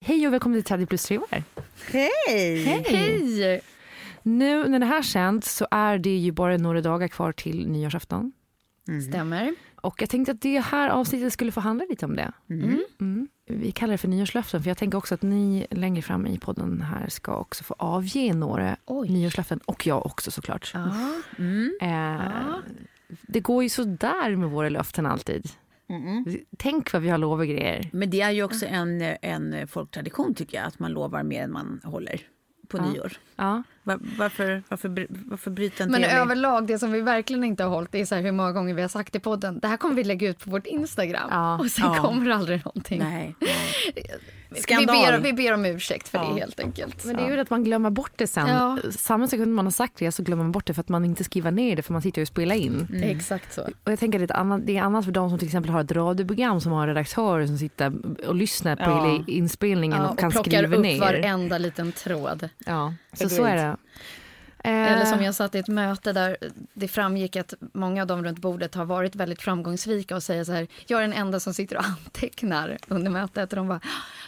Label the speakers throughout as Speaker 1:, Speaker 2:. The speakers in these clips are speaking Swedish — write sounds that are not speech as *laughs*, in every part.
Speaker 1: Hej och välkommen till 30 plus 3 år.
Speaker 2: Hej!
Speaker 1: Hej! Nu när det här sänds så är det ju bara några dagar kvar till nyårsafton.
Speaker 2: Stämmer.
Speaker 1: Och jag tänkte att det här avsnittet skulle få handla lite om det. Mm. Vi kallar det för nyårslöften för jag tänker också att ni längre fram i podden här ska också få avge några
Speaker 2: Oj.
Speaker 1: nyårslöften. Och jag också såklart.
Speaker 2: Mm.
Speaker 1: Eh, Det går ju så där med våra löften alltid. Tänk vad vi har lovat grejer.
Speaker 2: Men det är ju också en, en folktradition tycker jag, att man lovar mer än man håller på nyår.
Speaker 1: Ja.
Speaker 2: Var, varför, varför, varför bryta en
Speaker 3: Men
Speaker 2: trevlig-
Speaker 3: överlag, det som vi verkligen inte har hållit, det är så här hur många gånger vi har sagt i podden, det här kommer vi lägga ut på vårt Instagram.
Speaker 1: Ja.
Speaker 3: Och sen
Speaker 2: Ja.
Speaker 3: kommer aldrig någonting.
Speaker 2: Nej.
Speaker 3: Vi
Speaker 2: Skandal.
Speaker 3: ber, vi ber om ursäkt för
Speaker 2: Ja.
Speaker 3: det helt enkelt.
Speaker 1: Men det är ju att man glömmer bort det sen.
Speaker 3: Ja.
Speaker 1: Samma sekund man har sagt det så glömmer man bort det för att man inte skriver ner det för man sitter och spelar in.
Speaker 3: Exakt så.
Speaker 1: Och jag tänker att det är, annat, det är annat för de som till exempel har ett radioprogram som har redaktörer som sitter och lyssnar på
Speaker 2: Ja.
Speaker 1: hela inspelningen
Speaker 3: Ja,
Speaker 1: och
Speaker 3: och
Speaker 1: kan
Speaker 3: plockar
Speaker 1: skriva
Speaker 3: upp
Speaker 1: ner.
Speaker 3: varenda liten tråd.
Speaker 1: Ja, så så är det. Eh,
Speaker 3: Eller som jag satt i ett möte där det framgick att många av dem runt bordet har varit väldigt framgångsrika och säger så här, jag är den enda som sitter och *laughs* antecknar under mötet. Och de bara,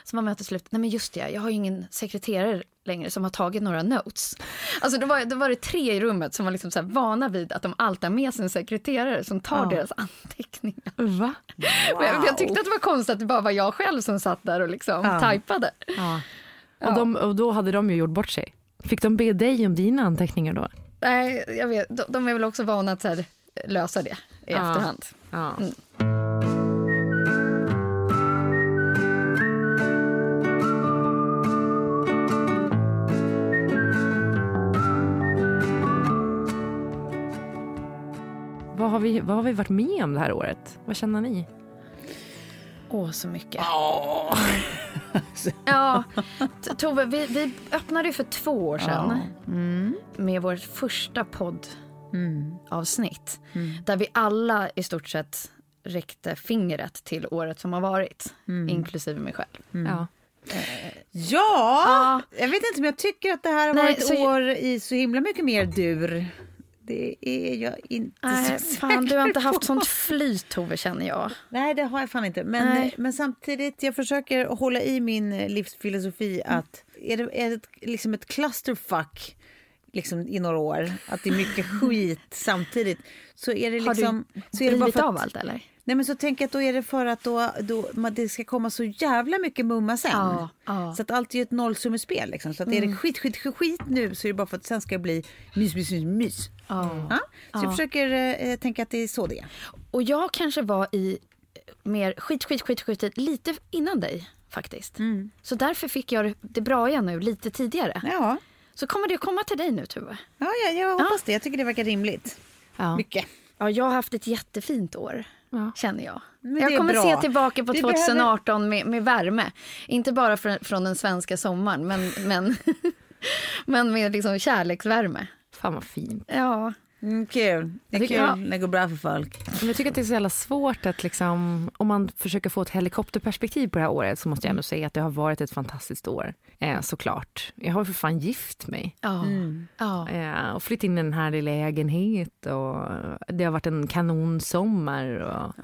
Speaker 3: som var mötet slut, nej men just det, jag har ju ingen sekreterare längre som har tagit några notes. Alltså då var, då var det tre i rummet som var liksom så vana vid att de alltid har med sig en sekreterare som tar
Speaker 1: Ja.
Speaker 3: deras anteckningar.
Speaker 1: Va?
Speaker 3: Och jag, jag tyckte att det var konstigt att det bara var jag själv som satt där och liksom
Speaker 2: Ja.
Speaker 3: tajpade.
Speaker 1: Ja. Och, de, och då hade de ju gjort bort sig. Fick de be dig om dina anteckningar då?
Speaker 3: Nej, jag vet, de, de är väl också vana att här, lösa det i
Speaker 1: Ja.
Speaker 3: efterhand.
Speaker 1: Ja.
Speaker 3: Mm.
Speaker 1: Vad, har vi, vad har vi varit med om det här året? Vad känner ni?
Speaker 3: Åh, så mycket. *laughs* ja, T- Tove, vi, vi öppnade ju för två år sedan med vårt första poddavsnitt. Där vi alla i stort sett räckte fingret till året som har varit, inklusive mig själv.
Speaker 1: Ja.
Speaker 2: Ja, jag vet inte om jag tycker att det här har
Speaker 3: Nej,
Speaker 2: varit
Speaker 3: jag-
Speaker 2: år i så himla mycket mer dur. Det är jag inte
Speaker 3: Nej,
Speaker 2: så
Speaker 3: fan, du har inte haft
Speaker 2: på.
Speaker 3: sånt flyt, Tove, känner jag.
Speaker 2: Nej, det har jag fan inte. Men,
Speaker 3: Nej.
Speaker 2: men samtidigt, jag försöker hålla i min eh, livsfilosofi att är det, är det liksom ett clusterfuck liksom, i några år, att det är mycket *laughs* skit samtidigt, så är det
Speaker 3: Har
Speaker 2: liksom...
Speaker 3: du
Speaker 2: så är det bara
Speaker 3: blivit
Speaker 2: för
Speaker 3: av
Speaker 2: att,
Speaker 3: allt, eller?
Speaker 2: Nej, men så tänker jag att då är det för att då, då, man, det ska komma så jävla mycket mumma sen.
Speaker 3: Ja, ja.
Speaker 2: Så att allt är ett nollsummespel. Liksom. Så att är det skit, skit, skit, skit nu så är det bara för att sen ska det bli mys, mys, mys, mys.
Speaker 3: Ja.
Speaker 2: Ja? Så jag försöker eh, tänka att det är så det är.
Speaker 3: Och jag kanske var i mer skit, skit, skit, skit lite innan dig faktiskt. Så därför fick jag det- det bra igen nu lite tidigare.
Speaker 2: Ja,
Speaker 3: Så kommer det att komma till dig nu Tuve.
Speaker 2: ja jag, jag hoppas det. Jag tycker det verkar rimligt.
Speaker 1: Ja.
Speaker 2: Mycket.
Speaker 3: Ja, jag har haft ett jättefint år.
Speaker 1: Ja.
Speaker 3: känner jag. Jag kommer
Speaker 2: bra.
Speaker 3: se tillbaka på
Speaker 2: Det
Speaker 3: 2018 med, med värme. Inte bara från, från den svenska sommaren, men, *laughs* men, men med liksom kärleksvärme.
Speaker 1: Fan vad fint.
Speaker 3: Ja.
Speaker 2: Mm, kul. Det är kul när det går bra för folk.
Speaker 1: Men jag tycker att det är så jävla svårt att liksom, om man försöker få ett helikopterperspektiv på det här året så måste jag ändå säga att det har varit ett fantastiskt år. Eh, såklart. Jag har för fan gift mig.
Speaker 3: Ja. ja.
Speaker 1: Eh, och flyttat in i en härlig lägenhet och det har varit en kanonsommar. Och,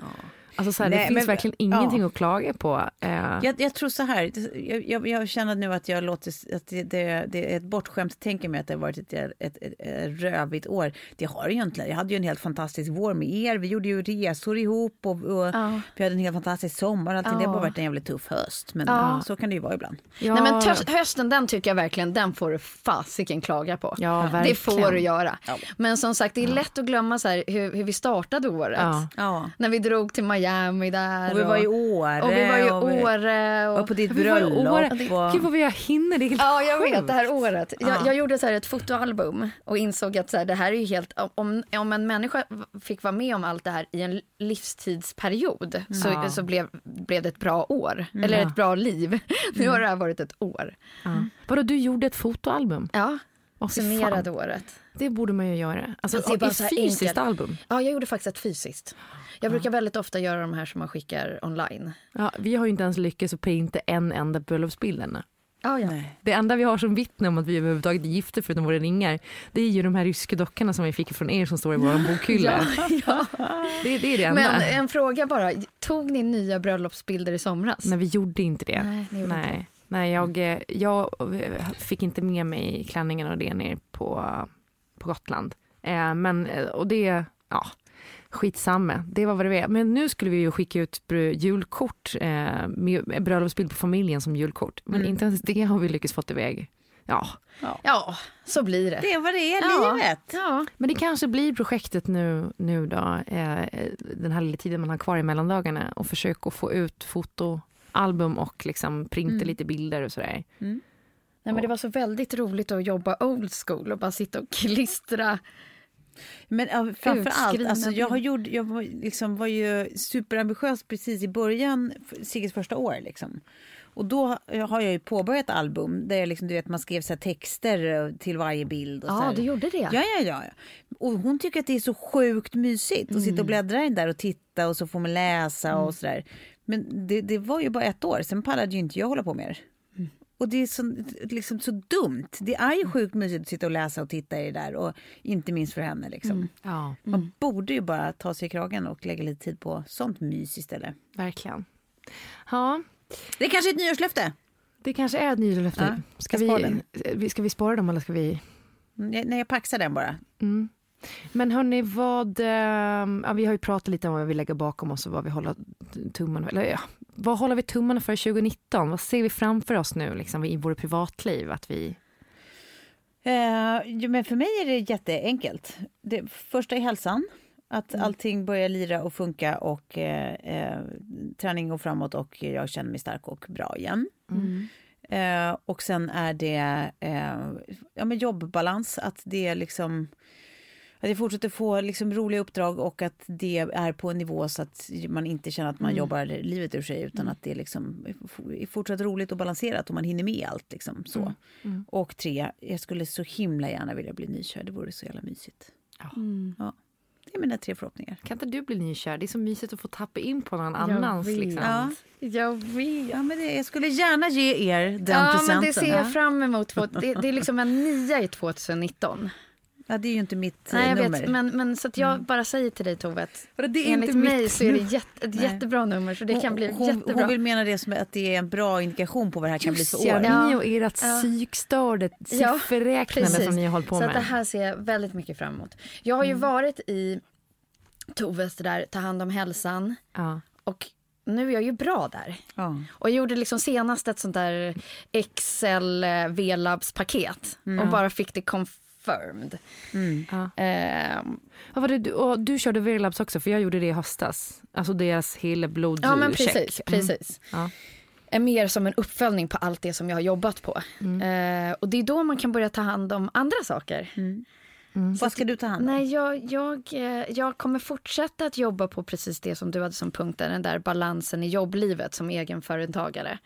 Speaker 1: Alltså så här, det
Speaker 2: Nej,
Speaker 1: finns
Speaker 2: men-
Speaker 1: verkligen ingenting
Speaker 2: ja.
Speaker 1: att klaga på. Eh,
Speaker 2: Jag, jag tror så här, jag, jag, jag känner nu att jag låter, att det, det, det är ett bortskämt tänker mig att det har varit ett, ett, ett, ett rövigt år. Det har det ju inte. Jag hade ju en helt fantastisk vår med er. Vi gjorde ju resor ihop och, och
Speaker 3: Ja.
Speaker 2: vi hade en helt fantastisk sommar. och Allting. Det har bara
Speaker 3: Ja.
Speaker 2: varit en jävligt tuff höst. Men
Speaker 3: Ja.
Speaker 2: så kan det ju vara ibland.
Speaker 1: ja,
Speaker 3: Nej, men tös- hösten den tycker jag verkligen, den får du fasiken klaga på.
Speaker 1: Ja,
Speaker 3: det får du göra. Men som sagt, det är lätt att glömma så här, hur, hur vi startade året.
Speaker 1: Ja.
Speaker 2: Ja.
Speaker 3: När vi drog till Miami där.
Speaker 2: Och vi var i Åre.
Speaker 3: och vi var i Åre. Och,
Speaker 2: Och på ditt
Speaker 1: Vi var i
Speaker 2: bröllop. Och-
Speaker 1: Gud vad vi har hinner, det är helt
Speaker 3: Ja, jag vet
Speaker 1: sjukt.
Speaker 3: det här året. Jag,
Speaker 2: Ja.
Speaker 3: jag gjorde så här ett fotoalbum och insåg att så här, det här är ju helt... Om, om en människa fick vara med om allt det här i en livstidsperiod så,
Speaker 1: Ja.
Speaker 3: så blev, blev det ett bra år. Eller ett bra liv. *laughs* Nu har det här varit ett år.
Speaker 1: Ja. Vadå, du gjorde ett fotoalbum?
Speaker 3: Ja,
Speaker 1: Fy
Speaker 3: summerade
Speaker 1: fan.
Speaker 3: året.
Speaker 1: Det borde man ju göra. Alltså,
Speaker 3: Det är bara
Speaker 1: ett fysiskt
Speaker 3: enkelt.
Speaker 1: album.
Speaker 3: Ja, jag gjorde faktiskt ett fysiskt. Jag brukar väldigt ofta göra de här som man skickar online.
Speaker 1: Ja, vi har ju inte ens lyckats att printa en enda bröllopsbild ännu.
Speaker 3: Ja, ja.
Speaker 1: Det enda vi har som vittne om att vi överhuvudtaget är gifta förutom våra ringar, det är ju de här ryska dockorna som vi fick från er som står i vår bokhylla.
Speaker 3: ja.
Speaker 1: Det, det är det enda.
Speaker 3: Men en fråga bara. Tog ni nya bröllopsbilder i somras?
Speaker 1: Nej, vi gjorde inte det.
Speaker 3: Nej, ni gjorde
Speaker 1: Nej.
Speaker 3: inte
Speaker 1: Nej, jag, eh, jag fick inte med mig klänningen och det ner på, på Gotland. Eh, men, eh, och det, ja, skitsamma. Det var vad det var. Men nu skulle vi ju skicka ut julkort, eh, med bröllopsbild på familjen som julkort. Men
Speaker 3: Mm.
Speaker 1: inte ens det har vi lyckats fått iväg. Ja,
Speaker 3: Ja, så blir det.
Speaker 2: Det är vad det är,
Speaker 3: Ja.
Speaker 2: livet.
Speaker 3: Ja.
Speaker 1: men det kanske blir projektet nu, nu då, eh, den här lilla tiden man har kvar i mellandagarna och försöka få ut fotoalbum och liksom printa
Speaker 3: Mm.
Speaker 1: lite bilder och sådär.
Speaker 3: Nej, men det var så väldigt roligt att jobba old school och bara sitta och klistra.
Speaker 2: Men ja, framför allt, alltså, jag, har gjort, jag var, liksom, var ju superambitiös precis i början, Sigges första år. Liksom. Och då har jag ju påbörjat album där jag liksom, du vet, man skrev så här texter eh, till varje bild. Och så
Speaker 3: Ja,
Speaker 2: här.
Speaker 3: du gjorde det.
Speaker 2: Ja, ja, ja. ja. Och hon tycker att det är så sjukt mysigt att sitta och bläddra in där och titta och så får man läsa och sådär. Men det, det var ju bara ett år, sen pallade ju inte jag hålla på mer. Och det är så, liksom, så dumt. Det är ju sjukt mysigt att sitta och läsa och titta i det där och inte minst för henne. Liksom.
Speaker 1: Ja,
Speaker 2: Man borde ju bara ta sig i kragen och lägga lite tid på sånt mys istället.
Speaker 1: verkligen. Ja,
Speaker 2: Det är kanske ett nyårslöfte.
Speaker 1: det kanske är ett nyårslöfte.
Speaker 2: Ja,
Speaker 1: ska,
Speaker 2: jag spar
Speaker 1: vi, ska vi spara dem eller ska vi...
Speaker 2: Mm, jag- Nej, jag paxar den bara.
Speaker 1: Mm. Men hörni, vad... eh, Ja, vi har ju pratat lite om vad vi lägger bakom oss och vad vi håller tummarna eller, ja, Vad håller vi tummarna för 2019? Vad ser vi framför oss nu liksom, i vårt privatliv? Att vi...
Speaker 2: Eh, men för mig är det jätteenkelt. Det första är hälsan. Att
Speaker 1: Mm.
Speaker 2: allting börjar lira och funka och eh, eh, träning går framåt och jag känner mig stark och bra igen.
Speaker 1: Mm.
Speaker 2: Eh, och sen är det eh, ja, men jobbbalans, att det liksom att jag fortsätter få liksom roliga uppdrag och att det är på en nivå så att man inte känner att man
Speaker 1: Mm.
Speaker 2: jobbar livet ur sig utan att det är liksom är fortsatt roligt och balanserat och man hinner med allt. Liksom, så.
Speaker 1: Mm.
Speaker 2: Och tre, jag skulle så himla gärna vilja bli nykörd. Det vore så jävla mysigt.
Speaker 1: Ja.
Speaker 2: Ja. Det är mina tre förhoppningar.
Speaker 1: Kan inte du bli nykär? Det är så mysigt att få tappa in på någon
Speaker 3: Jag
Speaker 1: annans.
Speaker 3: vet.
Speaker 1: Liksom.
Speaker 2: Ja.
Speaker 3: Jag vet.
Speaker 2: Ja, men det, jag skulle gärna ge er den
Speaker 3: ja,
Speaker 2: presenten.
Speaker 3: men det ser jag
Speaker 2: ja.
Speaker 3: fram emot. Det, det är liksom en nia i 2019.
Speaker 2: Ja, det är ju inte mitt
Speaker 3: Nej, jag
Speaker 2: eh, nummer.
Speaker 3: vet, men, men så att jag bara säger till dig Tove att
Speaker 1: det är
Speaker 3: enligt
Speaker 1: inte
Speaker 3: mig
Speaker 1: mitt
Speaker 3: så är det jätte, ett
Speaker 2: Nej.
Speaker 3: jättebra nummer så det kan bli
Speaker 2: hon,
Speaker 3: jättebra.
Speaker 2: hon vill mena det som att det är en bra indikation på vad det här kan bli för
Speaker 1: Just ja,
Speaker 2: år.
Speaker 3: Ja.
Speaker 1: ni och ert
Speaker 3: Ja.
Speaker 1: psykstörda
Speaker 3: Ja,
Speaker 1: sifferräknande
Speaker 3: precis.
Speaker 1: som ni har hållit på
Speaker 3: så
Speaker 1: med.
Speaker 3: att det här ser jag väldigt mycket fram emot. Jag har ju varit i Toves det där, ta hand om hälsan
Speaker 1: Ja.
Speaker 3: och nu är jag ju bra där.
Speaker 2: Ja.
Speaker 3: Och jag gjorde liksom senast ett sånt där Excel eh, V-labs-paket och bara fick det confirmed.
Speaker 1: Ja.
Speaker 3: Ehm,
Speaker 1: Vad var det, du, och du körde Verlabs också, för jag gjorde det i höstas. Alltså deras hela blodcheck.
Speaker 3: ja men precis,
Speaker 1: Mm.
Speaker 3: precis.
Speaker 1: Ja.
Speaker 3: Är mer som en uppföljning på allt det som jag har jobbat på.
Speaker 1: Mm.
Speaker 3: Eh, och det är då man kan börja ta hand om andra saker.
Speaker 2: Vad ska du ta hand om?
Speaker 3: Nej, jag, jag, eh, jag kommer fortsätta att jobba på precis det som du hade som punkt, där, den där balansen i jobblivet som egenföretagare.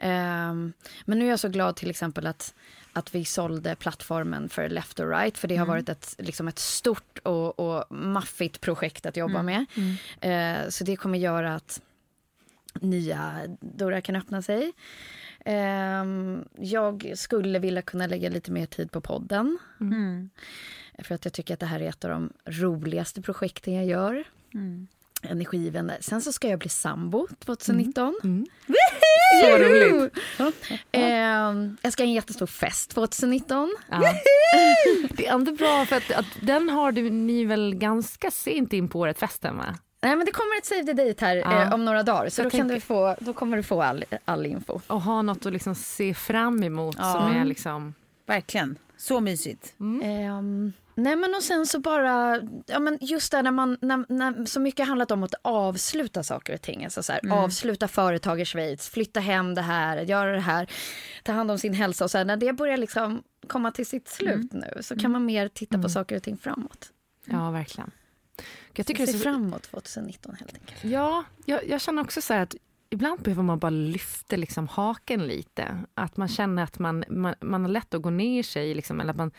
Speaker 3: Ehm, men nu är jag så glad till exempel att, att vi sålde plattformen för Left or Right, för det har varit ett, liksom ett stort och, och maffigt projekt att jobba med. Eh, så det kommer göra att nya dörrar kan öppna sig. Ehm, jag skulle vilja kunna lägga lite mer tid på podden. För att jag tycker att det här är ett av de roligaste projekten jag gör. Energivänner. Sen så ska jag bli sambo 2019.
Speaker 1: Så roligt.
Speaker 3: Ehm, jag ska ha en jättestor fest 2019.
Speaker 1: Ja. Det är ändå bra för att, att den har du, ni väl ganska sent in på året festen va?
Speaker 3: Nej, men det kommer ett save the date här
Speaker 1: Ja.
Speaker 3: eh, om några dagar. Så
Speaker 1: Jag
Speaker 3: då, kan
Speaker 1: tänker-
Speaker 3: du få, då kommer du få all, all info.
Speaker 1: Och ha något att liksom se fram emot som är liksom...
Speaker 2: Verkligen. Så mysigt.
Speaker 3: Ehm, nej men och sen så bara, ja men just det när man, när, när så mycket handlat om att avsluta saker och ting. Alltså så här, avsluta företag i Schweiz, flytta hem det här, göra det här, ta hand om sin hälsa och så här, när det börjar liksom komma till sitt slut nu så kan man mer titta på saker och ting framåt.
Speaker 1: Ja, verkligen. Jag tycker det
Speaker 3: Se
Speaker 1: så,
Speaker 3: framåt 2019 helt enkelt.
Speaker 1: Ja, jag, jag känner också så här att ibland behöver man bara lyfta liksom haken lite. Att man känner att man, man, man har lätt att gå ner sig, liksom, eller att man,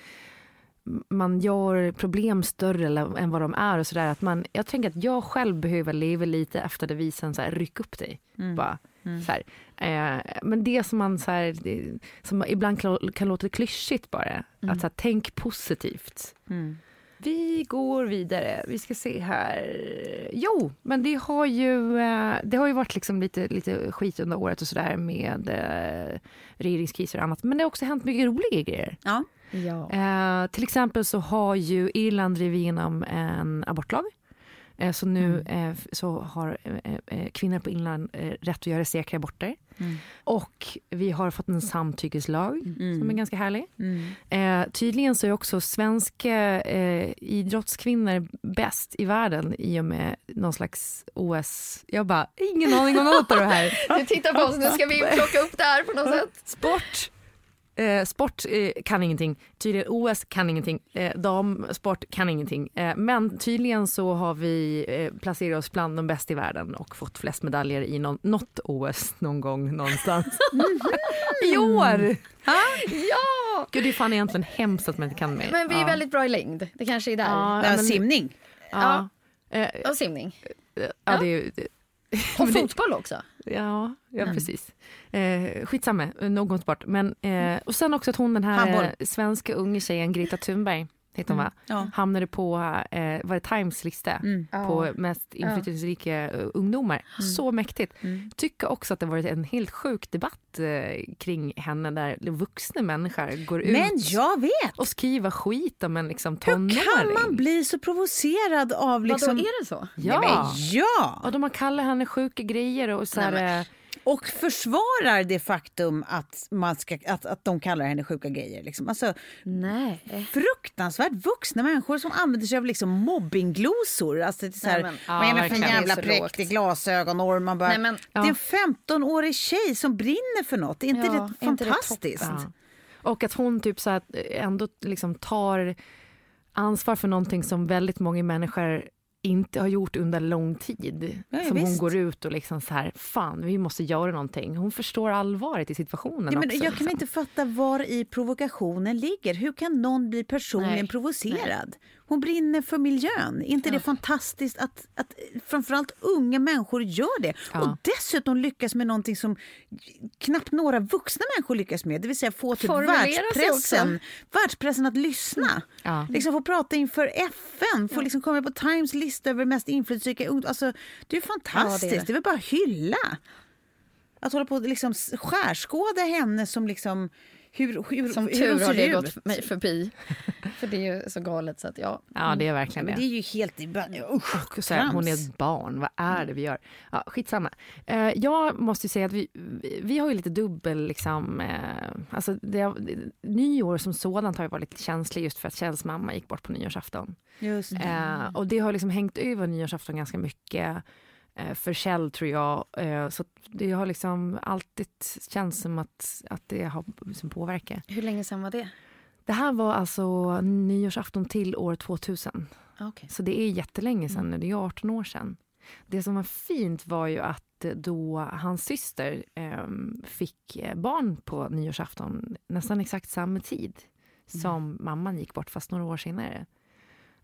Speaker 1: man gör problem större än vad de är. och så där. Att man, Jag tänker att jag själv behöver leva lite efter devisen så här, ryck upp dig. Bara, Så här. Eh, men det som man så här, det, som ibland kan, kan låta klyschigt bara, att så här, tänk positivt. Vi går vidare. Vi ska se här. Jo, men det har ju, eh, det har ju varit liksom lite, lite skit under året och sådär med eh, regeringskriser och annat. Men det har också hänt mycket roliga grejer.
Speaker 2: Ja.
Speaker 3: Ja.
Speaker 1: Eh, till exempel så har ju Irland drivit igenom en abortlag. Eh, så nu eh, f- så har eh, eh, kvinnor på Irland eh, rätt att göra säkra aborter. Och vi har fått en samtyckeslag som är ganska härlig. Eh, tydligen så är också svenska eh, idrottskvinnor bäst i världen i och med någon slags OS. Jag bara, ingen aning om något av det här. *laughs*
Speaker 3: Du tittar på oss, nu ska vi plocka upp det här på något sätt.
Speaker 1: Sport. Eh, sport eh, kan ingenting. Tydligen OS kan ingenting. Eh, damsport kan ingenting. Eh, men tydligen så har vi eh, placerat oss bland de bästa i världen och fått flest medaljer i någon, något OS någon gång någonstans. *laughs* I år!
Speaker 3: Ja!
Speaker 1: Gud, det är fan egentligen hemskt att man inte kan mer.
Speaker 3: Men vi är
Speaker 1: ja.
Speaker 3: väldigt bra i längd. Det kanske är där.
Speaker 1: Ja,
Speaker 2: Ja,
Speaker 1: men-
Speaker 2: simning.
Speaker 1: Ja. Eh,
Speaker 3: Och simning.
Speaker 1: ja, det är
Speaker 3: Och *laughs* fotboll också.
Speaker 1: Ja, ja precis. Eh, skitsamma, någon sport. Men, eh, och sen också att hon den här eh, svenska unge tjejen Greta Thunberg heter hon va?
Speaker 2: Ja.
Speaker 1: Hamnade på eh, var det Times lista på mest inflytelserika eh, ungdomar. Så mäktigt. Tycker också att det varit en helt sjuk debatt eh, kring henne där vuxna människor går ut
Speaker 2: Men jag vet!
Speaker 1: och skriver skit om en liksom,
Speaker 2: Hur
Speaker 1: tonåring.
Speaker 2: kan man bli så provocerad av liksom...
Speaker 3: Vadå, är det så?
Speaker 1: Ja.
Speaker 2: Nej, men ja!
Speaker 1: Och de har kallat henne sjuka grejer och så här, eh,
Speaker 2: Och försvarar det faktum att, man ska, att, att de kallar henne sjuka grejer. Liksom. Alltså,
Speaker 3: Nej.
Speaker 2: fruktansvärt vuxna människor som använder sig av liksom mobbingglosor. Alltså, det är så här,
Speaker 3: Nej, men-
Speaker 2: vad är det för jävla präktig glasögonorm? Man bara,
Speaker 3: Nej, men-
Speaker 2: Det är en 15-årig tjej som brinner för något. Är inte
Speaker 3: Ja,
Speaker 2: det
Speaker 3: är inte det
Speaker 2: fantastiskt?
Speaker 1: Ja. Och att hon typ så att ändå liksom tar ansvar för någonting som väldigt många människor inte har gjort under lång tid.
Speaker 2: Ja,
Speaker 1: som hon
Speaker 2: visst.
Speaker 1: går ut och liksom så här, fan vi måste göra någonting. Hon förstår allvaret i situationen
Speaker 2: Ja, men
Speaker 1: också.
Speaker 2: jag kan
Speaker 1: liksom.
Speaker 2: inte fatta var i provokationen ligger. Hur kan någon bli personligen
Speaker 3: Nej.
Speaker 2: provocerad? Hon brinner för miljön. Är inte det fantastiskt att, att framförallt unga människor gör det?
Speaker 1: Ja.
Speaker 2: Och dessutom lyckas med någonting som knappt några vuxna människor lyckas med. Det vill säga få typ världspressen, världspressen att lyssna.
Speaker 1: Ja.
Speaker 2: Liksom få prata inför FN, få liksom komma på Times lista över mest inflytelserika ungdomar. Alltså, det är fantastiskt.
Speaker 3: Ja, det är det.
Speaker 2: det är väl bara att hylla. Att hålla på och liksom skärskåda henne som liksom hur, hur,
Speaker 3: Som
Speaker 2: hur
Speaker 3: tur har det
Speaker 2: ut.
Speaker 3: gått mig förbi. *laughs* För det är ju så galet så att ja.
Speaker 1: Ja det är verkligen
Speaker 2: Men
Speaker 1: det.
Speaker 2: det är ju helt... Usch,
Speaker 1: Och så här, hon är ett barn, vad är det vi gör? Ja, skitsamma. Eh, jag måste ju säga att vi, vi, vi har ju lite dubbel, liksom, eh, alltså det, nyår som sådant har ju varit lite känsligt just för att Kjells mamma gick bort på nyårsafton.
Speaker 2: Just det.
Speaker 1: Eh, och det har liksom hängt över nyårsafton ganska mycket eh, för Kjell tror jag. Eh, så det har liksom alltid känts som att, att det har liksom påverkat.
Speaker 3: Hur länge sedan var det?
Speaker 1: Det här var alltså nyårsafton till år 2000.
Speaker 3: Okay.
Speaker 1: Så det är jättelänge sedan, det är 18 år sedan. Det som var fint var ju att då hans syster eh, fick barn på nyårsafton nästan exakt samma tid som mamman gick bort, fast några år senare.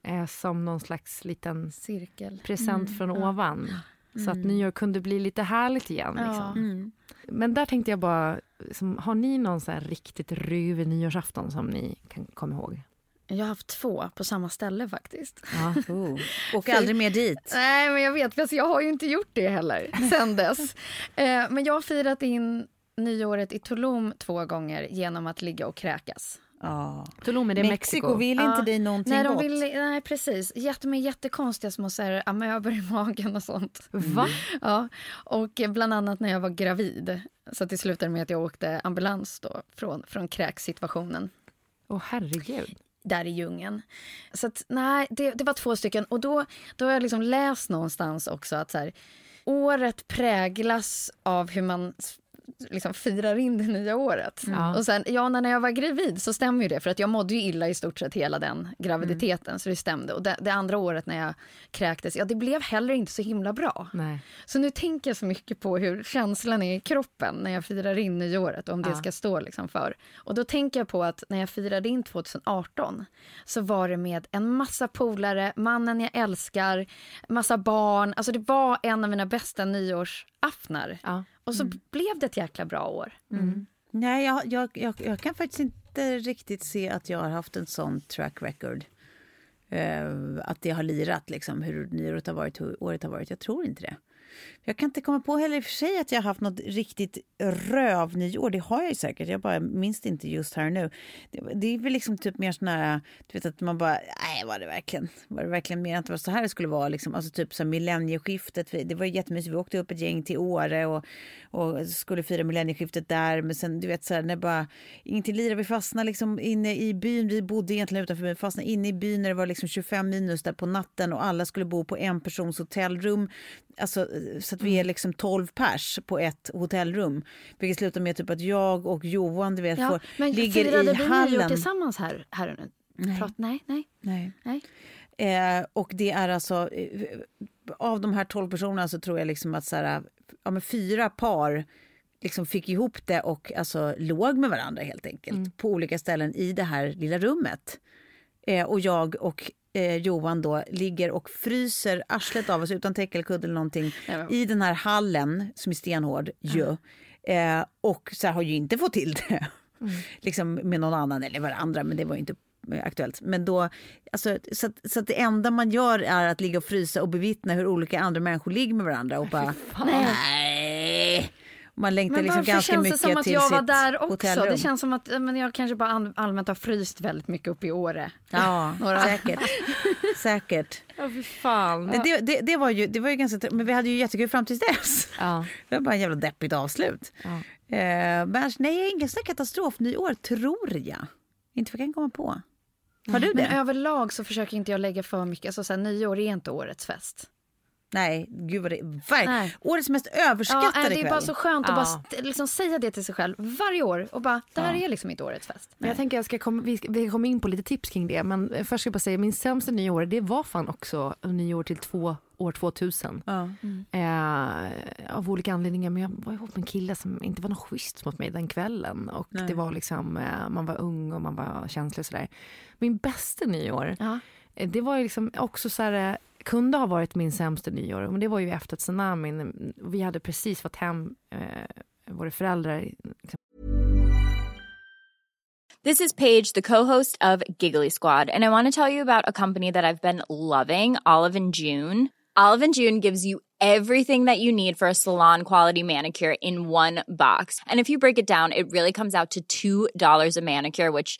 Speaker 1: Eh, som någon slags liten
Speaker 3: Cirkel.
Speaker 1: present från
Speaker 3: ja.
Speaker 1: ovan. *gasps* Så att nyår kunde bli lite härligt igen.
Speaker 3: Ja.
Speaker 1: Liksom.
Speaker 2: Mm.
Speaker 1: Men där tänkte jag bara, som, har ni någon så här riktigt ruvig nyårsafton som ni kan komma ihåg?
Speaker 3: Jag har haft två på samma ställe faktiskt.
Speaker 1: Ja.
Speaker 2: Oh. Och *laughs* aldrig mer dit.
Speaker 3: Nej, men jag vet, fast jag har ju inte gjort det heller *laughs* sen dess. eh, men jag har firat in nyåret i Tulum två gånger genom att ligga och kräkas.
Speaker 2: Ja.
Speaker 1: Tulum, är det
Speaker 2: Mexiko,
Speaker 1: Mexiko?
Speaker 2: vill inte
Speaker 3: Ja.
Speaker 2: dig någonting
Speaker 3: Nej, de
Speaker 2: gott?
Speaker 3: vill, nej, precis. Jätte, med jättekonstiga små så här, amöber i magen och sånt.
Speaker 1: Va?
Speaker 3: Ja, och bland annat när jag var gravid. Så det slutade med att jag åkte ambulans då från, från kräksituationen
Speaker 1: Åh herregud.
Speaker 3: där i djungeln. Så att, nej, det, det var två stycken. Och då, då har jag liksom läst någonstans också att så här, året präglas av hur man liksom firar in det nya året.
Speaker 1: Ja.
Speaker 3: Och sen, ja, när jag var gravid så stämmer ju det för att jag mådde ju illa i stort sett hela den graviditeten så det stämde. Och det, det andra året när jag kräktes, ja det blev heller inte så himla bra.
Speaker 1: Nej.
Speaker 3: Så nu tänker jag så mycket på hur känslan är i kroppen när jag firar in nyåret, om det
Speaker 1: Ja.
Speaker 3: ska stå liksom för. Och då tänker jag på att när jag firade in 2018 så var det med en massa polare, mannen jag älskar, massa barn. Alltså det var en av mina bästa nyårsaftnar.
Speaker 1: Ja.
Speaker 3: Och så blev det ett jäkla bra år.
Speaker 2: Nej, jag, jag, jag, jag kan faktiskt inte riktigt se att jag har haft en sån track record. Eh, att det har lirat, liksom, hur nyåret har varit, hur året har varit. Jag tror inte det. Jag kan inte komma på heller i och för sig att jag har haft något riktigt rövnyår. Det har jag ju säkert. Jag bara minns det inte just här och nu. Det, det är väl liksom typ mer sån här, du vet att man bara, nej var det verkligen, var det verkligen mer att det var så här det skulle vara liksom. Alltså typ så millennieskiftet. Det var ju jättemysigt. Vi åkte upp ett gäng till Åre och, och skulle fira millennieskiftet där. Men sen du vet så här när bara ingenting lirade. Vi fastnade liksom inne i byn. Vi bodde egentligen utanför byn. Fastnade inne i byn när det var liksom 25 minus där på natten och alla skulle bo på en persons hotellrum. Alltså, så att vi är liksom 12 pers på ett hotellrum. Vilket slutar med typ att jag och Johan du vet,
Speaker 3: Ja,
Speaker 2: får,
Speaker 3: men
Speaker 2: ligger
Speaker 3: firade
Speaker 2: i
Speaker 3: vi nyår
Speaker 2: hallen.
Speaker 3: tillsammans här, här och nu?
Speaker 2: Nej.
Speaker 3: Prat, nej, nej,
Speaker 2: Nej.
Speaker 3: nej.
Speaker 2: Eh, och det är alltså, eh, av de här 12 personerna så tror jag liksom att så här, ja, men fyra par liksom fick ihop det och alltså låg med varandra helt enkelt på olika ställen i det här lilla rummet. Eh, och jag och eh, Johan då ligger och fryser arslet av oss utan täcke eller någonting i den här hallen som är stenhård ju. Eh, och så här, har ju inte fått till det liksom med någon annan eller varandra men det var ju inte eh, aktuellt. Men då, alltså, så, att, så att det enda man gör är att ligga och frysa och bevittna hur olika andra människor ligger med varandra och bara nej. Man längtar
Speaker 3: Men
Speaker 2: liksom ganska
Speaker 3: känns det
Speaker 2: mycket
Speaker 3: som att
Speaker 2: till
Speaker 3: jag var
Speaker 2: sitt
Speaker 3: där också?
Speaker 2: hotellrum.
Speaker 3: Det känns som att men jag kanske bara all- allmänt har fryst väldigt mycket upp i Åre.
Speaker 2: Ja, *laughs*
Speaker 3: Några-
Speaker 2: säkert. säkert. *laughs*
Speaker 1: Ja, fy fan.
Speaker 2: Det, det, det, var ju, det var ju ganska Men vi hade ju jättekul fram tills dess.
Speaker 1: Ja. *laughs*
Speaker 2: Det var bara en jävla deppigt avslut.
Speaker 1: Ja.
Speaker 2: Eh, men nej, ingen sån katastrofnyår, tror jag. Inte vad jag kan komma på. Har du det?
Speaker 3: Men överlag så försöker inte jag lägga för mycket. Alltså, så här, nyår är inte årets fest.
Speaker 2: Nej, gud vad det är. Årets mest
Speaker 3: Ja,
Speaker 2: överskattade
Speaker 3: nej, det är
Speaker 2: kväll.
Speaker 3: bara så skönt att
Speaker 1: Ja.
Speaker 3: bara liksom säga det till sig själv varje år och bara, det här är liksom inte årets fest.
Speaker 1: Men jag tänker jag ska komma, vi, ska, vi kommer in på lite tips kring det. Men först ska jag bara säga, min sämsta nyår, det var fan också nyår till två, år 2000.
Speaker 2: Ja.
Speaker 1: Eh, av olika anledningar. Men jag var ihop med en kille som inte var något schysst mot mig den kvällen. Och
Speaker 2: Nej.
Speaker 1: det var liksom, eh, man var ung och man var känslig och sådär. Min bästa nyår,
Speaker 3: Ja.
Speaker 1: eh, det var ju liksom också så här, eh, kunde ha varit min sämsta nyår. Men det var ju efter tsunamin. Vi hade precis fått hem eh, våra föräldrar.
Speaker 4: This is Paige, the co-host of Giggly Squad, and I want to tell you about a company that I've been loving, Olive and June. Olive and June gives you everything that you need for a salon quality manicure in one box. And if you break it down, it really comes out to $2 a manicure, which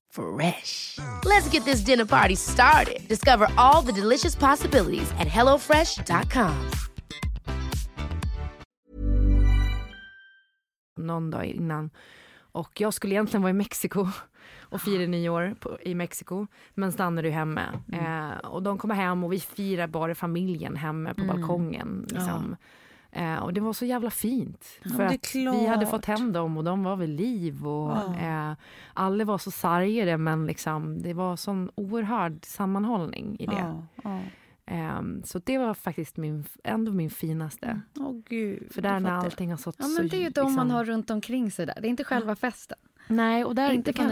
Speaker 5: Fresh. Let's get this dinner party started. Discover all the delicious possibilities at hellofresh.com.
Speaker 1: någon dag innan. Och jag skulle egentligen vara i Mexiko och fira nyår på, i Mexiko, men stannade ju hemma. Eh, och de kommer hem och vi firar bara familjen hemma på balkongen. Liksom. Eh, och det var så jävla fint. för att vi hade fått hem dem och de var vid liv. Och, eh, alla var så sargade men liksom, det var sån oerhörd sammanhållning i det.
Speaker 2: Ja, ja.
Speaker 1: Ehm, så det var faktiskt min, ändå min finaste.
Speaker 2: Åh gud.
Speaker 1: För där när allting har sått
Speaker 3: Ja,
Speaker 1: så
Speaker 3: men det är ju de man
Speaker 1: liksom-
Speaker 3: har runt omkring sig där. Det är inte själva festen.
Speaker 1: Nej, och där,
Speaker 3: inte
Speaker 1: kan,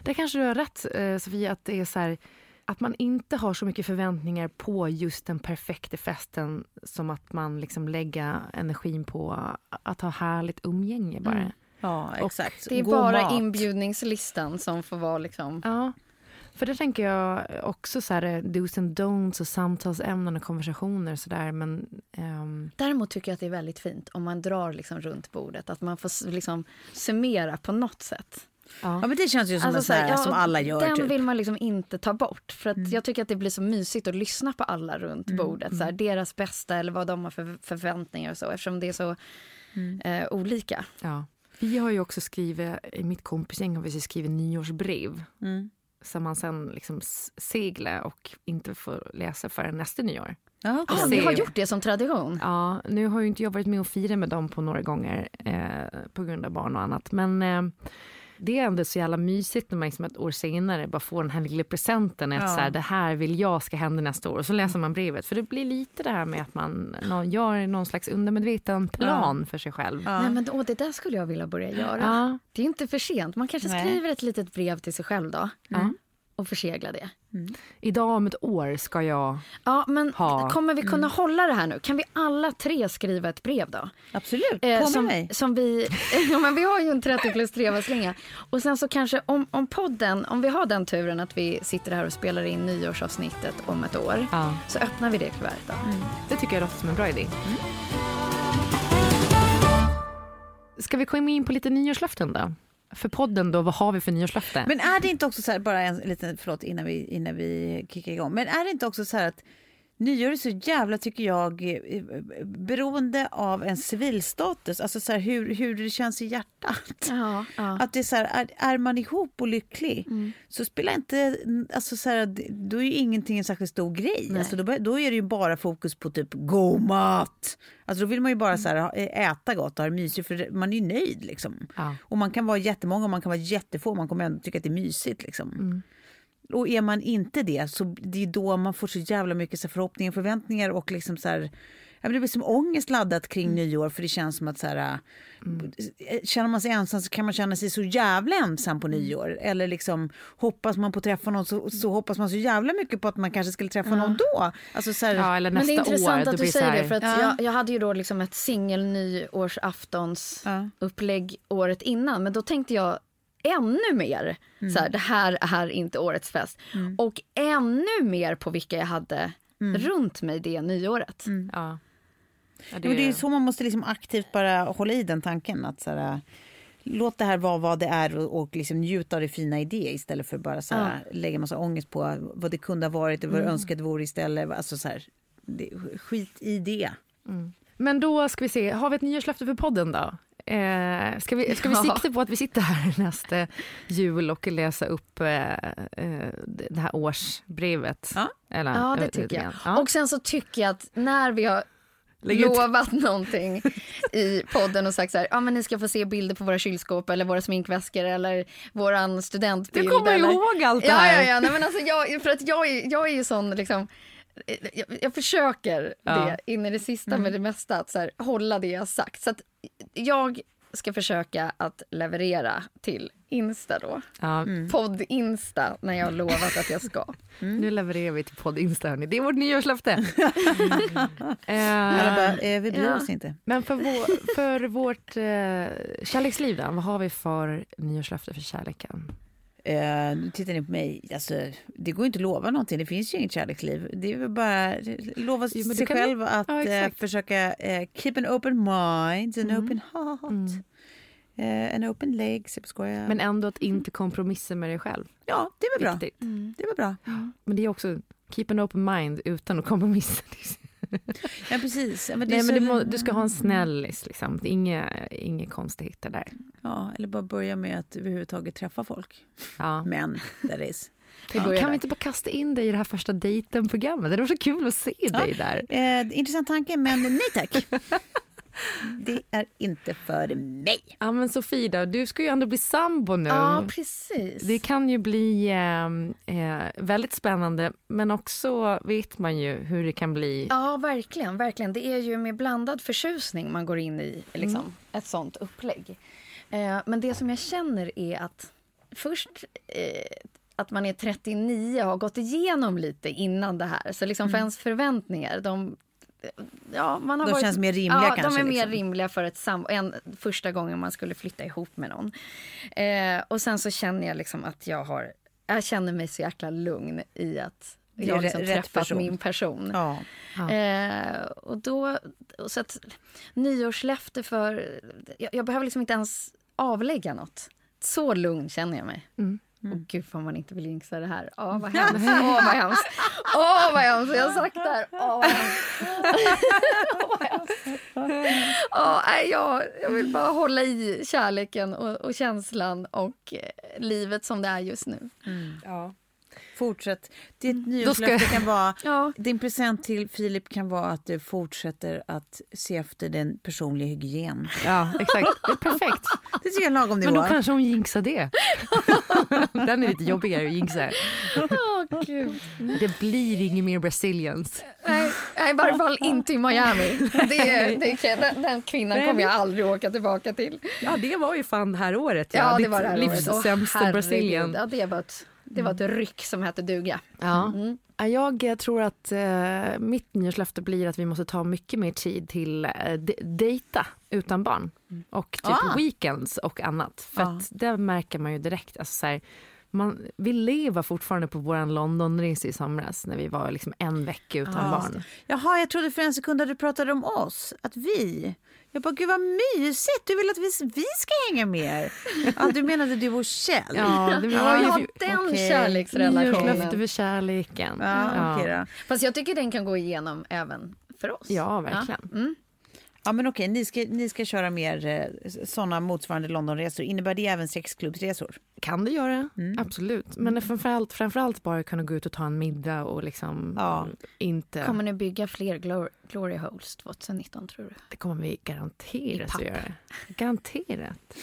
Speaker 1: där kanske du har rätt eh, Sofia, att det är så här, att man inte har så mycket förväntningar på just den perfekta festen som att man liksom lägger energin på att ha härligt umgänge bara.
Speaker 2: Mm. Ja, exakt.
Speaker 3: Det är
Speaker 2: God
Speaker 3: bara
Speaker 2: mat.
Speaker 3: inbjudningslistan som får vara liksom...
Speaker 1: Ja, för det tänker jag också så här dos and don'ts och samtalsämnen och konversationer och sådär men ehm,
Speaker 3: Däremot tycker jag att det är väldigt fint om man drar liksom runt bordet. Att man får liksom summera på något sätt.
Speaker 2: Ja, men det känns ju som, en
Speaker 3: Alltså,
Speaker 2: sån här,
Speaker 3: så här, ja,
Speaker 2: som alla gör.
Speaker 3: Den
Speaker 2: typ. Mm.
Speaker 3: vill man liksom inte ta bort. För att Jag tycker att det blir så mysigt att lyssna på alla runt bordet. Så här, deras bästa eller vad de har för förväntningar och så. Eftersom det är så
Speaker 2: Mm.
Speaker 3: eh, olika.
Speaker 1: ja. Vi har ju också skrivit, i mitt kompisgäng har vi skrivit nyårsbrev.
Speaker 2: Mm.
Speaker 1: Som man sen liksom seglar och inte får läsa förrän nästa nyår.
Speaker 2: Ja,
Speaker 3: Ah, vi har gjort det som tradition.
Speaker 1: Ja, nu har ju inte jag varit med och firat med dem på några gånger eh, på grund av barn och annat. Men eh, det är ändå så jävla mysigt när man liksom ett år senare bara får den här lilla presenten. Att
Speaker 2: Ja.
Speaker 1: så här, det här vill jag ska hända nästa år. Och så läser man brevet. För det blir lite det här med att man gör någon slags undermedveten plan för sig själv.
Speaker 2: Ja.
Speaker 3: Nej, men åh, det där skulle jag vilja börja göra.
Speaker 1: Ja.
Speaker 3: Det är inte för sent. Man kanske
Speaker 2: Nej.
Speaker 3: skriver ett litet brev till sig själv då.
Speaker 1: Ja.
Speaker 3: Och försegla det.
Speaker 1: Idag om ett år ska jag...
Speaker 3: Ja, men
Speaker 1: Ha.
Speaker 3: kommer vi kunna hålla det här nu? Kan vi alla tre skriva ett brev då?
Speaker 2: Absolut,
Speaker 3: Eh,
Speaker 2: på med
Speaker 3: som,
Speaker 2: mig.
Speaker 3: som vi, *laughs* ja, men vi har ju en 30 plus 3 slinga. Och sen så kanske om, om podden, om vi har den turen att vi sitter här och spelar in nyårsavsnittet om ett år.
Speaker 1: Ja,
Speaker 3: Så öppnar vi det kuvertet då.
Speaker 1: det tycker jag låter som en bra idé. Ska vi komma in på lite nyårslöften då? För podden då, vad har vi för nyårslöfte?
Speaker 2: Men är det inte också så här, bara en liten, förlåt innan vi, innan vi kickar igång, men är det inte också så här att nyår är så jävla, tycker jag, eh, beroende av en civilstatus, alltså så här hur, hur det känns i hjärtat.
Speaker 3: Ja, ja.
Speaker 2: Att det är så här, är, är man ihop och lycklig så spelar inte, alltså så här, det- då är ju ingenting en särskilt stor grej. Alltså då, då är det ju bara fokus på typ god mat. Alltså då vill man ju bara så här, äta gott och ha det mysigt för man är ju nöjd liksom.
Speaker 1: Ja.
Speaker 2: Och man kan vara jättemånga och man kan vara jättefå, man kommer ändå tycka att det är mysigt liksom. Och är man inte det så det är då man får så jävla mycket så här förhoppningar och förväntningar och liksom så här, men det blir som ångest laddat kring nyår för det känns som att så här, äh, känner man sig ensam så kan man känna sig så jävla ensam på nyår. Eller liksom hoppas man på att träffa någon så, så hoppas man så jävla mycket på att man kanske skulle träffa någon då. Alltså så här,
Speaker 1: ja, eller
Speaker 3: Men
Speaker 1: nästa
Speaker 3: det är intressant
Speaker 1: år.
Speaker 3: att du säger
Speaker 1: här,
Speaker 3: det. För att
Speaker 2: Ja.
Speaker 3: jag, jag hade ju då liksom ett singel nyårsaftons
Speaker 2: Ja.
Speaker 3: upplägg året innan. Men då tänkte jag ännu mer. Så här, det här är inte årets fest. Och ännu mer på vilka jag hade runt mig det nyåret.
Speaker 1: Ja. Ja,
Speaker 2: Ja, men det är så man måste liksom aktivt bara hålla i den tanken. Att så här, låt det här vara vad det är och, och liksom njuta av det fina i det istället för bara så här, lägga massa ångest på vad det kunde ha varit och vad du önskade det vore istället. Alltså så här, det, skit i det.
Speaker 1: Men då ska vi se, har vi ett nyårslöfte för podden då? Eh, ska vi, ska vi *laughs*
Speaker 3: Ja.
Speaker 1: sikta på att vi sitter här *laughs* nästa jul och läsa upp eh, eh, det här årsbrevet?
Speaker 2: Ja.
Speaker 1: Eller,
Speaker 3: Ja, det
Speaker 1: vet
Speaker 3: tycker jag.
Speaker 1: Ja.
Speaker 3: Och sen så tycker jag att när vi har
Speaker 1: Lägg ut.
Speaker 3: lovat *laughs* någonting i podden och sagt så här, ja men ni ska få se bilder på våra kylskåp eller våra sminkväskor eller våran studentbild.
Speaker 1: Du kommer
Speaker 3: eller...
Speaker 1: ihåg allt det
Speaker 3: ja,
Speaker 1: här.
Speaker 3: Ja, ja, nej, men alltså jag, för att jag, jag är ju sån liksom, jag, jag försöker
Speaker 1: Ja. Mm.
Speaker 3: det in i det sista med det mesta, att så här, hålla det jag sagt. Så att jag ska försöka att leverera till Insta då.
Speaker 1: Ja,
Speaker 3: Podd-Insta när jag har lovat att jag ska. *laughs*
Speaker 1: Nu levererar vi till podd Insta hörni. Det är vårt nyårslöfte.
Speaker 2: Alla *laughs*
Speaker 1: eh,
Speaker 2: bara, eh, vi bryr
Speaker 3: Ja.
Speaker 2: oss inte.
Speaker 1: men för, vår, för vårt eh, kärleksliv då, vad har vi för nyårslöfte för kärleken?
Speaker 2: Eh, nu tittar ni på mig. Alltså, det går inte att lova någonting. Det finns ju inget kärleksliv. Det är väl bara lova
Speaker 1: Jo,
Speaker 2: sig själv att
Speaker 1: Ja, exakt.
Speaker 2: försöka eh, keep an open mind, an open heart, eh, an open legs. Jag skojar.
Speaker 1: Men ändå att inte kompromissa med dig själv.
Speaker 2: ja, det väl bra.
Speaker 1: Viktigt.
Speaker 2: Det väl bra.
Speaker 1: Men det är också keep an open mind utan att kompromissa. *laughs* *laughs*
Speaker 2: Ja, precis. Ja, men det
Speaker 1: Nej, men du, må, du ska ha en snällis liksom. Det är inga, inga konstigheter där.
Speaker 2: Ja, eller bara börja med att överhuvudtaget träffa folk.
Speaker 1: Ja. *laughs*
Speaker 2: Men, that is.
Speaker 3: Börjar
Speaker 1: Kan
Speaker 3: där.
Speaker 1: vi inte bara kasta in dig i det här första dejten-programmet? Det var så kul att se dig där.
Speaker 2: Eh, intressant tanke, men nej tack. *laughs* det är inte för mig.
Speaker 1: Ja men Sofie då, du ska ju ändå bli sambo nu.
Speaker 3: Ja, precis.
Speaker 1: Det kan ju bli eh, eh, väldigt spännande men också vet man ju hur det kan bli.
Speaker 3: Ja, verkligen. verkligen. Det är ju med blandad förtjusning man går in i liksom,
Speaker 1: Mm.
Speaker 3: ett sånt upplägg. Eh, men det som jag känner är att först eh, att man är 39 och har gått igenom lite innan det här. Så liksom för ens förväntningar, de, ja, man har.
Speaker 2: De
Speaker 3: varit,
Speaker 2: känns mer rimliga
Speaker 3: ja,
Speaker 2: kanske,
Speaker 3: de är mer
Speaker 2: liksom.
Speaker 3: rimliga för ett sam- än första gången man skulle flytta ihop med någon. Eh, och sen så känner jag liksom att jag har, jag känner mig så jäkla lugn i att jag har liksom träffat
Speaker 2: person.
Speaker 3: min person.
Speaker 2: Ja.
Speaker 3: Eh, och då, så att nyårslöfte för, jag, jag behöver liksom inte ens avlägga något. Så lugn känner jag mig.
Speaker 1: Mm.
Speaker 3: Och gud vad man inte vill jinxa det här. Åh vad *laughs* hemskt. Åh vad hemskt. Åh vad hemskt. Jag har sagt det här. Åh vad hemskt. *laughs* Åh, nej, jag, jag vill bara hålla i kärleken och, och känslan och eh, livet som det är just nu.
Speaker 1: Ja.
Speaker 2: Fortsätt. Ditt
Speaker 1: Då
Speaker 2: nyårslöfte
Speaker 1: ska-
Speaker 2: kan vara... *laughs*
Speaker 3: Ja.
Speaker 2: Din present till Filip kan vara att du fortsätter att se efter den personliga hygien.
Speaker 1: ja, exakt. Det är perfekt.
Speaker 2: Det tycker jag lagom nivå.
Speaker 1: Men då kanske hon jinxar det. *laughs* Den är lite jobbigare att jinxa.
Speaker 3: Gud.
Speaker 1: Det blir inget mer Brazilians.
Speaker 3: Nej, i varje fall inte i Miami. Det, det, den, den kvinnan
Speaker 1: Nej,
Speaker 3: kommer jag aldrig åka tillbaka till.
Speaker 1: Ja, det var ju fan det här året.
Speaker 3: Ja, det
Speaker 1: Ditt
Speaker 3: var det här
Speaker 1: livs
Speaker 3: året.
Speaker 1: Sämsta
Speaker 3: herregud.
Speaker 1: Brasilien.
Speaker 3: Ja, det var ett, det var ett ryck som hette duga.
Speaker 1: Ja.
Speaker 3: Mm.
Speaker 1: Ja, Jag eh, tror att eh, mitt nyårslöfte blir att vi måste ta mycket mer tid till eh, de- dejta utan barn. Och typ
Speaker 2: Ah.
Speaker 1: weekends och annat. För
Speaker 2: Ah.
Speaker 1: att det märker man ju direkt. Alltså, så här, man, vi lever fortfarande på vår Londonresa i somras när vi var liksom en vecka utan
Speaker 2: Ja.
Speaker 1: barn.
Speaker 2: Jaha, jag trodde för en sekund att du pratade om oss. Att vi. Jag bara, gud vad mysigt. Du vill att vi, vi ska hänga mer. *laughs* Ja, du menade du och Kjell?
Speaker 1: Ja, det
Speaker 3: Ja,
Speaker 1: var ju
Speaker 3: den
Speaker 2: okej.
Speaker 1: nyårslöfte
Speaker 3: kärleksrelationen.
Speaker 1: för kärleken.
Speaker 2: Ja, okej då.
Speaker 3: Fast jag tycker den kan gå igenom även för oss.
Speaker 1: Ja, verkligen.
Speaker 3: Mm.
Speaker 2: Ja, men okej, ni ska, ni ska köra mer eh, såna motsvarande Londonresor. Innebär det även sexklubbsresor?
Speaker 1: Kan det göra,
Speaker 2: Mm.
Speaker 1: absolut. Men framförallt, framförallt bara kunna gå ut och ta en middag och liksom
Speaker 2: Ja.
Speaker 1: inte...
Speaker 3: Kommer ni bygga fler glor- glory holes 2019 tror du?
Speaker 1: Det kommer vi garanterat att göra. Garanterat.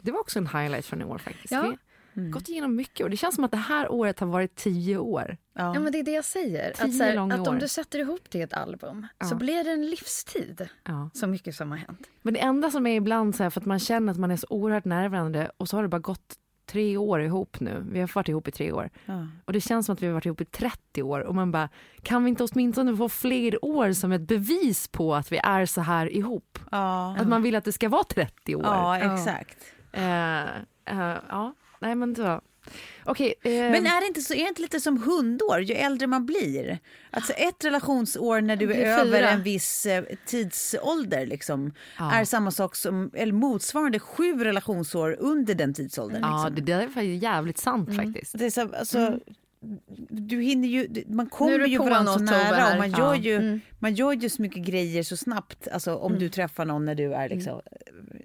Speaker 1: Det var också en highlight från i år faktiskt.
Speaker 3: Ja.
Speaker 1: Har gått igenom mycket och det känns som att det här året har varit tio år.
Speaker 2: Ja.
Speaker 3: Ja men det är det jag säger.
Speaker 1: Tio
Speaker 3: Att, så här,
Speaker 1: långa
Speaker 3: att om
Speaker 1: år.
Speaker 3: du sätter ihop det i ett album så
Speaker 1: Ja.
Speaker 3: blir det en livstid.
Speaker 1: Ja.
Speaker 3: Så mycket som har hänt.
Speaker 1: Men det enda som är ibland så här, för att man känner att man är så oerhört nära varandra och så har det bara gått tre år ihop nu. Vi har varit ihop i tre år.
Speaker 2: Ja.
Speaker 1: Och det känns som att vi har varit ihop i 30 år och man bara, kan vi inte åtminstone få fler år som ett bevis på att vi är så här ihop?
Speaker 2: Ja.
Speaker 1: Att man vill att det ska vara 30 år.
Speaker 2: ja, exakt.
Speaker 1: Eh, eh, ja. Nej men så. Okej. eh,
Speaker 2: Men är det, inte så, är det inte lite som hundår, ju äldre man blir? Alltså ett relationsår när du är
Speaker 3: blir
Speaker 2: över en viss eh, tidsålder liksom,
Speaker 1: Ja.
Speaker 2: är samma sak som, eller motsvarande sju relationsår under den tidsåldern.
Speaker 1: Ja,
Speaker 2: liksom.
Speaker 1: det där är jävligt sant faktiskt.
Speaker 2: Det är så, alltså, Du hinner ju, man kommer ju varandra så nära och man gör,
Speaker 1: Ja.
Speaker 2: ju,
Speaker 3: Mm.
Speaker 2: man gör ju så mycket grejer så snabbt. Alltså, om du träffar någon när du är liksom,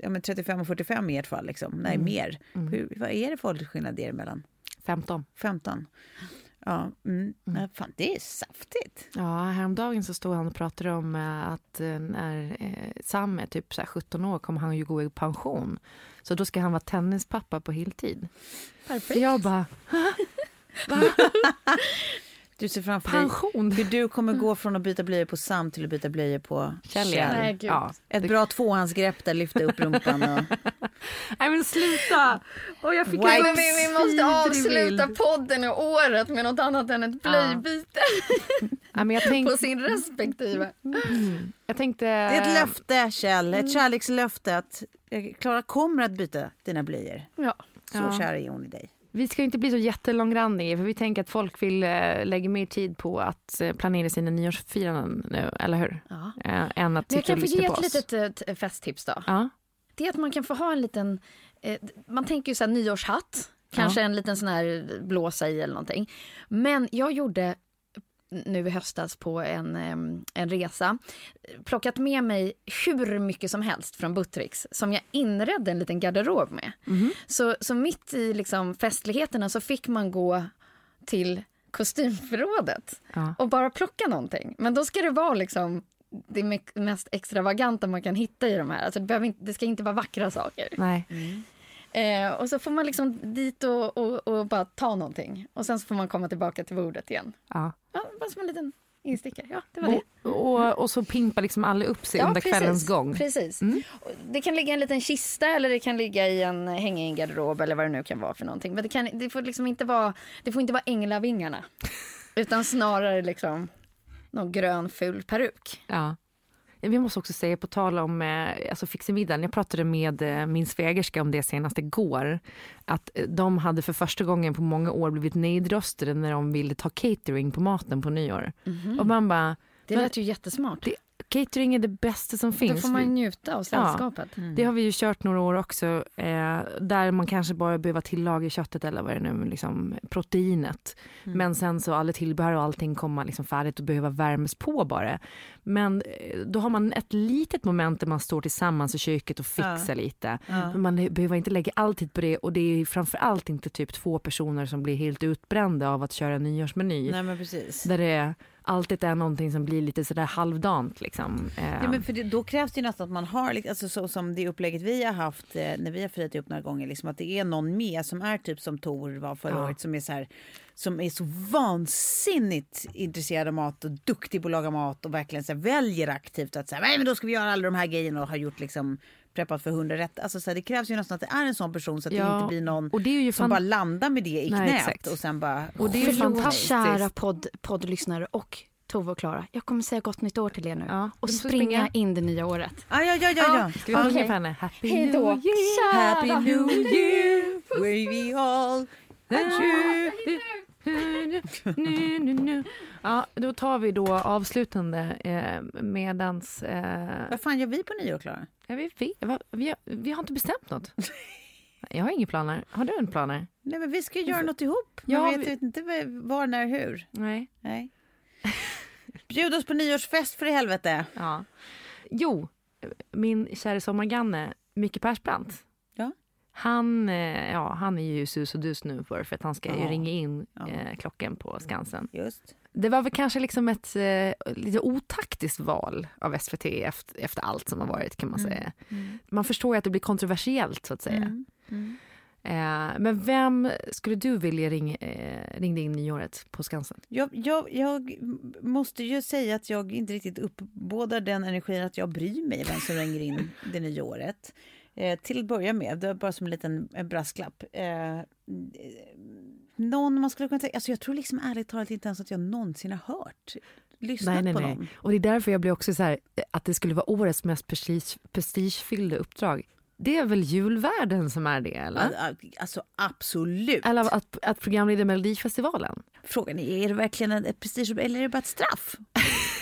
Speaker 2: ja, men 35 och 45 i ert fall. Liksom. Nej, mer. Hur, vad är det för åldersskillnad er emellan?
Speaker 1: 15.
Speaker 2: 15? Ja, mm. Nej, fan, det är saftigt.
Speaker 1: Ja, häromdagen så stod han och pratade om eh, att eh, när eh, Sam är typ så här 17 år kommer han ju gå i pension. Så då ska han vara tennispappa på heltid.
Speaker 3: Perfekt.
Speaker 1: Jag bara, *laughs*
Speaker 2: Du ser framför
Speaker 1: pension?
Speaker 2: dig hur du kommer gå från att byta blöjor på Sam till att byta blöjor på
Speaker 1: Kjell.
Speaker 2: Kjell.
Speaker 3: Nej, gud.
Speaker 1: Ja.
Speaker 2: Ett bra tvåhandsgrepp där, lyfta upp rumpan. Och... *laughs*
Speaker 1: Nej men sluta! Och jag fick
Speaker 2: White
Speaker 3: Men vi, vi måste avsluta podden och året med något annat än ett blöjbyte *laughs*
Speaker 1: Ja, jag, tänk,
Speaker 3: på sin respektive.
Speaker 1: jag tänkte...
Speaker 2: Det är ett löfte, Kjell. Ett kärlekslöfte att Klara kommer att byta dina blöjor.
Speaker 3: Ja.
Speaker 2: Så
Speaker 1: Ja.
Speaker 2: kär är hon i dig.
Speaker 1: Vi ska inte bli så jättelångrandiga för vi tänker att folk vill eh, lägga mer tid på att eh, planera sina nyårsfiranden nu, eller hur?
Speaker 3: Ja.
Speaker 1: Eh, än att
Speaker 3: jag
Speaker 1: sitta
Speaker 3: kan
Speaker 1: och
Speaker 3: få
Speaker 1: lyssna
Speaker 3: ge
Speaker 1: på
Speaker 3: ett
Speaker 1: oss.
Speaker 3: litet eh, t- festtips då.
Speaker 1: Ja.
Speaker 3: Det är att man kan få ha en liten, man tänker ju så här nyårshatt, kanske en liten sån här blåsa i eller någonting. Men jag gjorde nu i höstas på en, en resa plockat med mig hur mycket som helst från Buttricks som jag inredde en liten garderob med. Så, så mitt i liksom festligheterna så fick man gå till kostymförrådet
Speaker 1: Ja.
Speaker 3: och bara plocka någonting. Men då ska det vara liksom det me- mest extravaganta man kan hitta i de här. Alltså det, behöver inte, det ska inte vara vackra saker.
Speaker 1: Nej.
Speaker 3: Eh, och så får man liksom dit och, och, och bara ta någonting. Och sen så får man komma tillbaka till bordet igen.
Speaker 1: Ja.
Speaker 3: Ja, bara som en liten instickare. Ja, det var det.
Speaker 1: Och, och, och så pimpar liksom alla upp sig under
Speaker 3: precis.
Speaker 1: kvällens gång.
Speaker 3: Precis. Och Det kan ligga i en liten kista eller det kan ligga i en, hänga i en garderob eller vad det nu kan vara för någonting. Men det, kan, det får liksom inte vara, det får inte vara änglavingarna. *laughs* utan snarare liksom någon grön ful peruk.
Speaker 1: Ja. Vi måste också säga, på tal om eh, alltså fixemiddagen, jag pratade med eh, min svägerska om det senast igår, att eh, de hade för första gången på många år blivit nedröstade när de ville ta catering på maten på nyår. Och man bara,
Speaker 3: Det lät ju jättesmart.
Speaker 1: det, catering är det bästa som
Speaker 3: Då
Speaker 1: finns.
Speaker 3: får man njuta av sällskapet.
Speaker 1: Det har vi ju kört några år också, eh, där man kanske bara behöver tillaga köttet eller vad det nu liksom proteinet. Men sen så alla tillbehör och allting kommer liksom färdigt och behöver värmas på bara. Men eh, då har man ett litet moment där man står tillsammans i köket och fixar lite. Men man behöver inte lägga all tid på det och det är framför allt inte typ två personer som blir helt utbrända av att köra nyårsmeny.
Speaker 2: Nej men precis.
Speaker 1: Där det alltid är någonting som blir lite sådär halvdant liksom. Eh,
Speaker 2: Ja, men för det, då krävs det ju nästan att man har, liksom- alltså, så som det upplägget vi har haft eh, när vi har firat ihop några gånger, liksom, att det är någon med som är typ som Tor var förra
Speaker 1: Ja.
Speaker 2: året, som är så här, som är så vansinnigt intresserad av mat och duktig på att laga mat och verkligen så här, väljer aktivt att säga, nej men då ska vi göra alla de här grejerna och har gjort liksom preppat för hundra rätt. Alltså så här, det krävs ju nästan att det är en sån person så att
Speaker 1: Ja,
Speaker 2: det inte blir någon
Speaker 1: och det är ju
Speaker 2: som
Speaker 1: fan-
Speaker 2: bara landar med det i
Speaker 1: Nej,
Speaker 2: knät
Speaker 1: exakt.
Speaker 2: och sen bara
Speaker 1: Och det är ju
Speaker 2: Förlåt.
Speaker 1: fantastiskt.
Speaker 3: Kära podd, poddlyssnare och Tove och Klara. Jag kommer säga gott nytt år till er nu.
Speaker 1: Ja,
Speaker 3: och springa,
Speaker 1: springa.
Speaker 3: in det nya året.
Speaker 2: Ah, ja, ja, ja, ja.
Speaker 1: Ska vi sjunga
Speaker 3: Okej.
Speaker 1: för henne? Happy
Speaker 3: Hej
Speaker 1: New
Speaker 3: då.
Speaker 1: Year!
Speaker 2: Happy New Year, where we all
Speaker 1: Nu, nu, nu. Ja, då tar vi då avslutande eh, medans... Eh,
Speaker 2: Vad fan gör vi på nyår, Klara?
Speaker 1: Ja, vi, vi, va, vi, har, vi har inte bestämt något. *laughs* Jag har inga planer. Har du en planer?
Speaker 2: Nej, men vi ska göra något ihop.
Speaker 1: Ja,
Speaker 2: jag vet
Speaker 1: vi-
Speaker 2: inte var, när, hur.
Speaker 1: Nej.
Speaker 2: Nej. *laughs* Bjud oss på nyårsfest för i helvete.
Speaker 1: Ja. Jo, min kära sommargranne Micke Persbrandt.
Speaker 2: Ja.
Speaker 1: Han, eh, ja, han är ju sus och dus nu för, för att han ska
Speaker 2: Ja.
Speaker 1: ringa in
Speaker 2: Ja.
Speaker 1: eh, klockan på Skansen.
Speaker 2: Just.
Speaker 1: Det var väl kanske liksom ett eh, lite otaktiskt val av SVT efter, efter allt som har varit kan man säga. Man förstår ju att det blir kontroversiellt så att säga. Eh, men vem skulle du vilja ring, eh, ringde in nyåret på Skansen?
Speaker 2: Jag, jag, jag måste ju säga att jag inte riktigt uppbådar den energin att jag bryr mig vem som ringer in det nya året. Eh, till att börja med, det var bara som en liten en brasklapp. Eh, någon man skulle kunna tänka, alltså jag tror liksom ärligt talat inte ens att jag någonsin har hört, lyssnat
Speaker 1: Nej, nej,
Speaker 2: på
Speaker 1: nej. Och det är därför jag blir också så här, att det skulle vara årets mest prestige, prestigefyllda uppdrag. Det är väl julvärden som är det, eller?
Speaker 2: Al- Alltså absolut.
Speaker 1: Eller att, att programleda Melodifestivalen.
Speaker 2: Frågan är, är det verkligen en- ett prestige eller är det bara ett straff?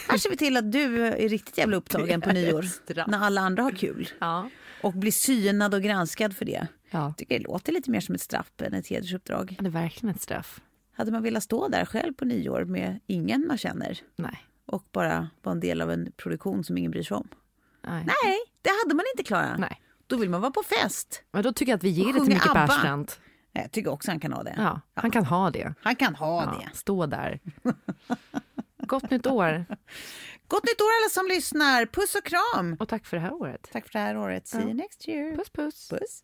Speaker 2: Här ser vi till att du är riktigt jävla upptagen på *laughs* nyår. När alla andra har kul.
Speaker 1: Ja.
Speaker 2: Och blir synad och granskad för det.
Speaker 1: ja.
Speaker 2: Tycker det låter lite mer som ett straff än ett hedersuppdrag.
Speaker 1: Det är verkligen ett straff.
Speaker 2: Hade man velat stå där själv på nyår med ingen man känner
Speaker 1: Nej.
Speaker 2: och bara vara en del av en produktion som ingen bryr sig om?
Speaker 1: Nej.
Speaker 2: Nej, det hade man inte Klara.
Speaker 1: Nej.
Speaker 2: Då vill man vara på fest.
Speaker 1: Men då tycker jag att vi ger det till Micke. Persbrandt.
Speaker 2: Jag tycker också han kan ha det.
Speaker 1: Ja, han kan ha det.
Speaker 2: Han kan ha
Speaker 1: Ja,
Speaker 2: det.
Speaker 1: stå där. *laughs* Gott nytt år
Speaker 2: Gott nytt år alla som lyssnar. Puss och kram.
Speaker 1: och tack för det här året.
Speaker 2: Tack för det här året. See you next year.
Speaker 1: Puss puss.
Speaker 2: Puss.